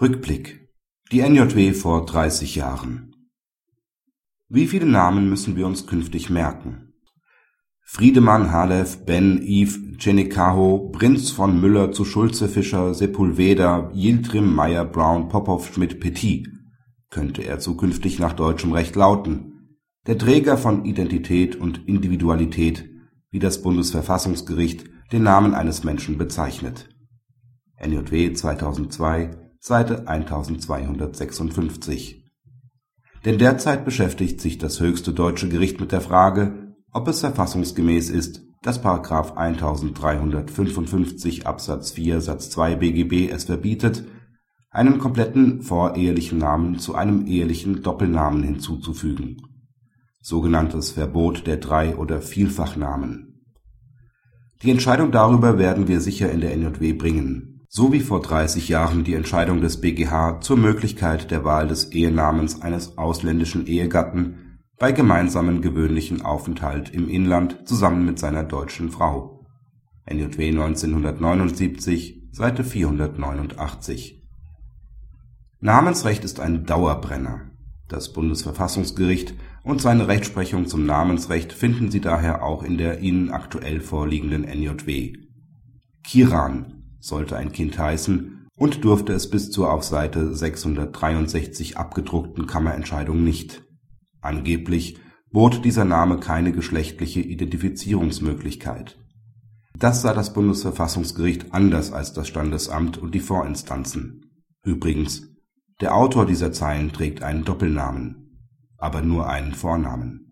Rückblick. Die NJW vor 30 Jahren. Wie viele Namen müssen wir uns künftig merken? Friedemann, Halef, Ben, Yves, Dschenekaho, Prinz von Müller zu Schulze-Fischer, Sepulveda, Yildirim, Meyer, Brown, Popov, Schmidt, Petit könnte er zukünftig nach deutschem Recht lauten. Der Träger von Identität und Individualität, wie das Bundesverfassungsgericht den Namen eines Menschen bezeichnet. NJW 2002 Seite 1256. Denn derzeit beschäftigt sich das höchste deutsche Gericht mit der Frage, ob es verfassungsgemäß ist, dass § 1355 Absatz 4 Satz 2 BGB es verbietet, einen kompletten vorehelichen Namen zu einem ehelichen Doppelnamen hinzuzufügen (sogenanntes Verbot der Drei oder Vielfachnamen). Die Entscheidung darüber werden wir sicher in der NJW bringen so wie vor 30 Jahren die Entscheidung des BgH zur Möglichkeit der Wahl des Ehenamens eines ausländischen Ehegatten bei gemeinsamem gewöhnlichen Aufenthalt im Inland zusammen mit seiner deutschen Frau (NJW 1979, Seite 489). Namensrecht ist ein Dauerbrenner. Das Bundesverfassungsgericht und seine Rechtsprechung zum Namensrecht finden Sie daher auch in der Ihnen aktuell vorliegenden NJW. Kiran sollte ein Kind heißen und durfte es bis zur auf Seite 663 abgedruckten Kammerentscheidung nicht. Angeblich bot dieser Name keine geschlechtliche Identifizierungsmöglichkeit. Das sah das Bundesverfassungsgericht anders als das Standesamt und die Vorinstanzen. Übrigens, der Autor dieser Zeilen trägt einen Doppelnamen, aber nur einen Vornamen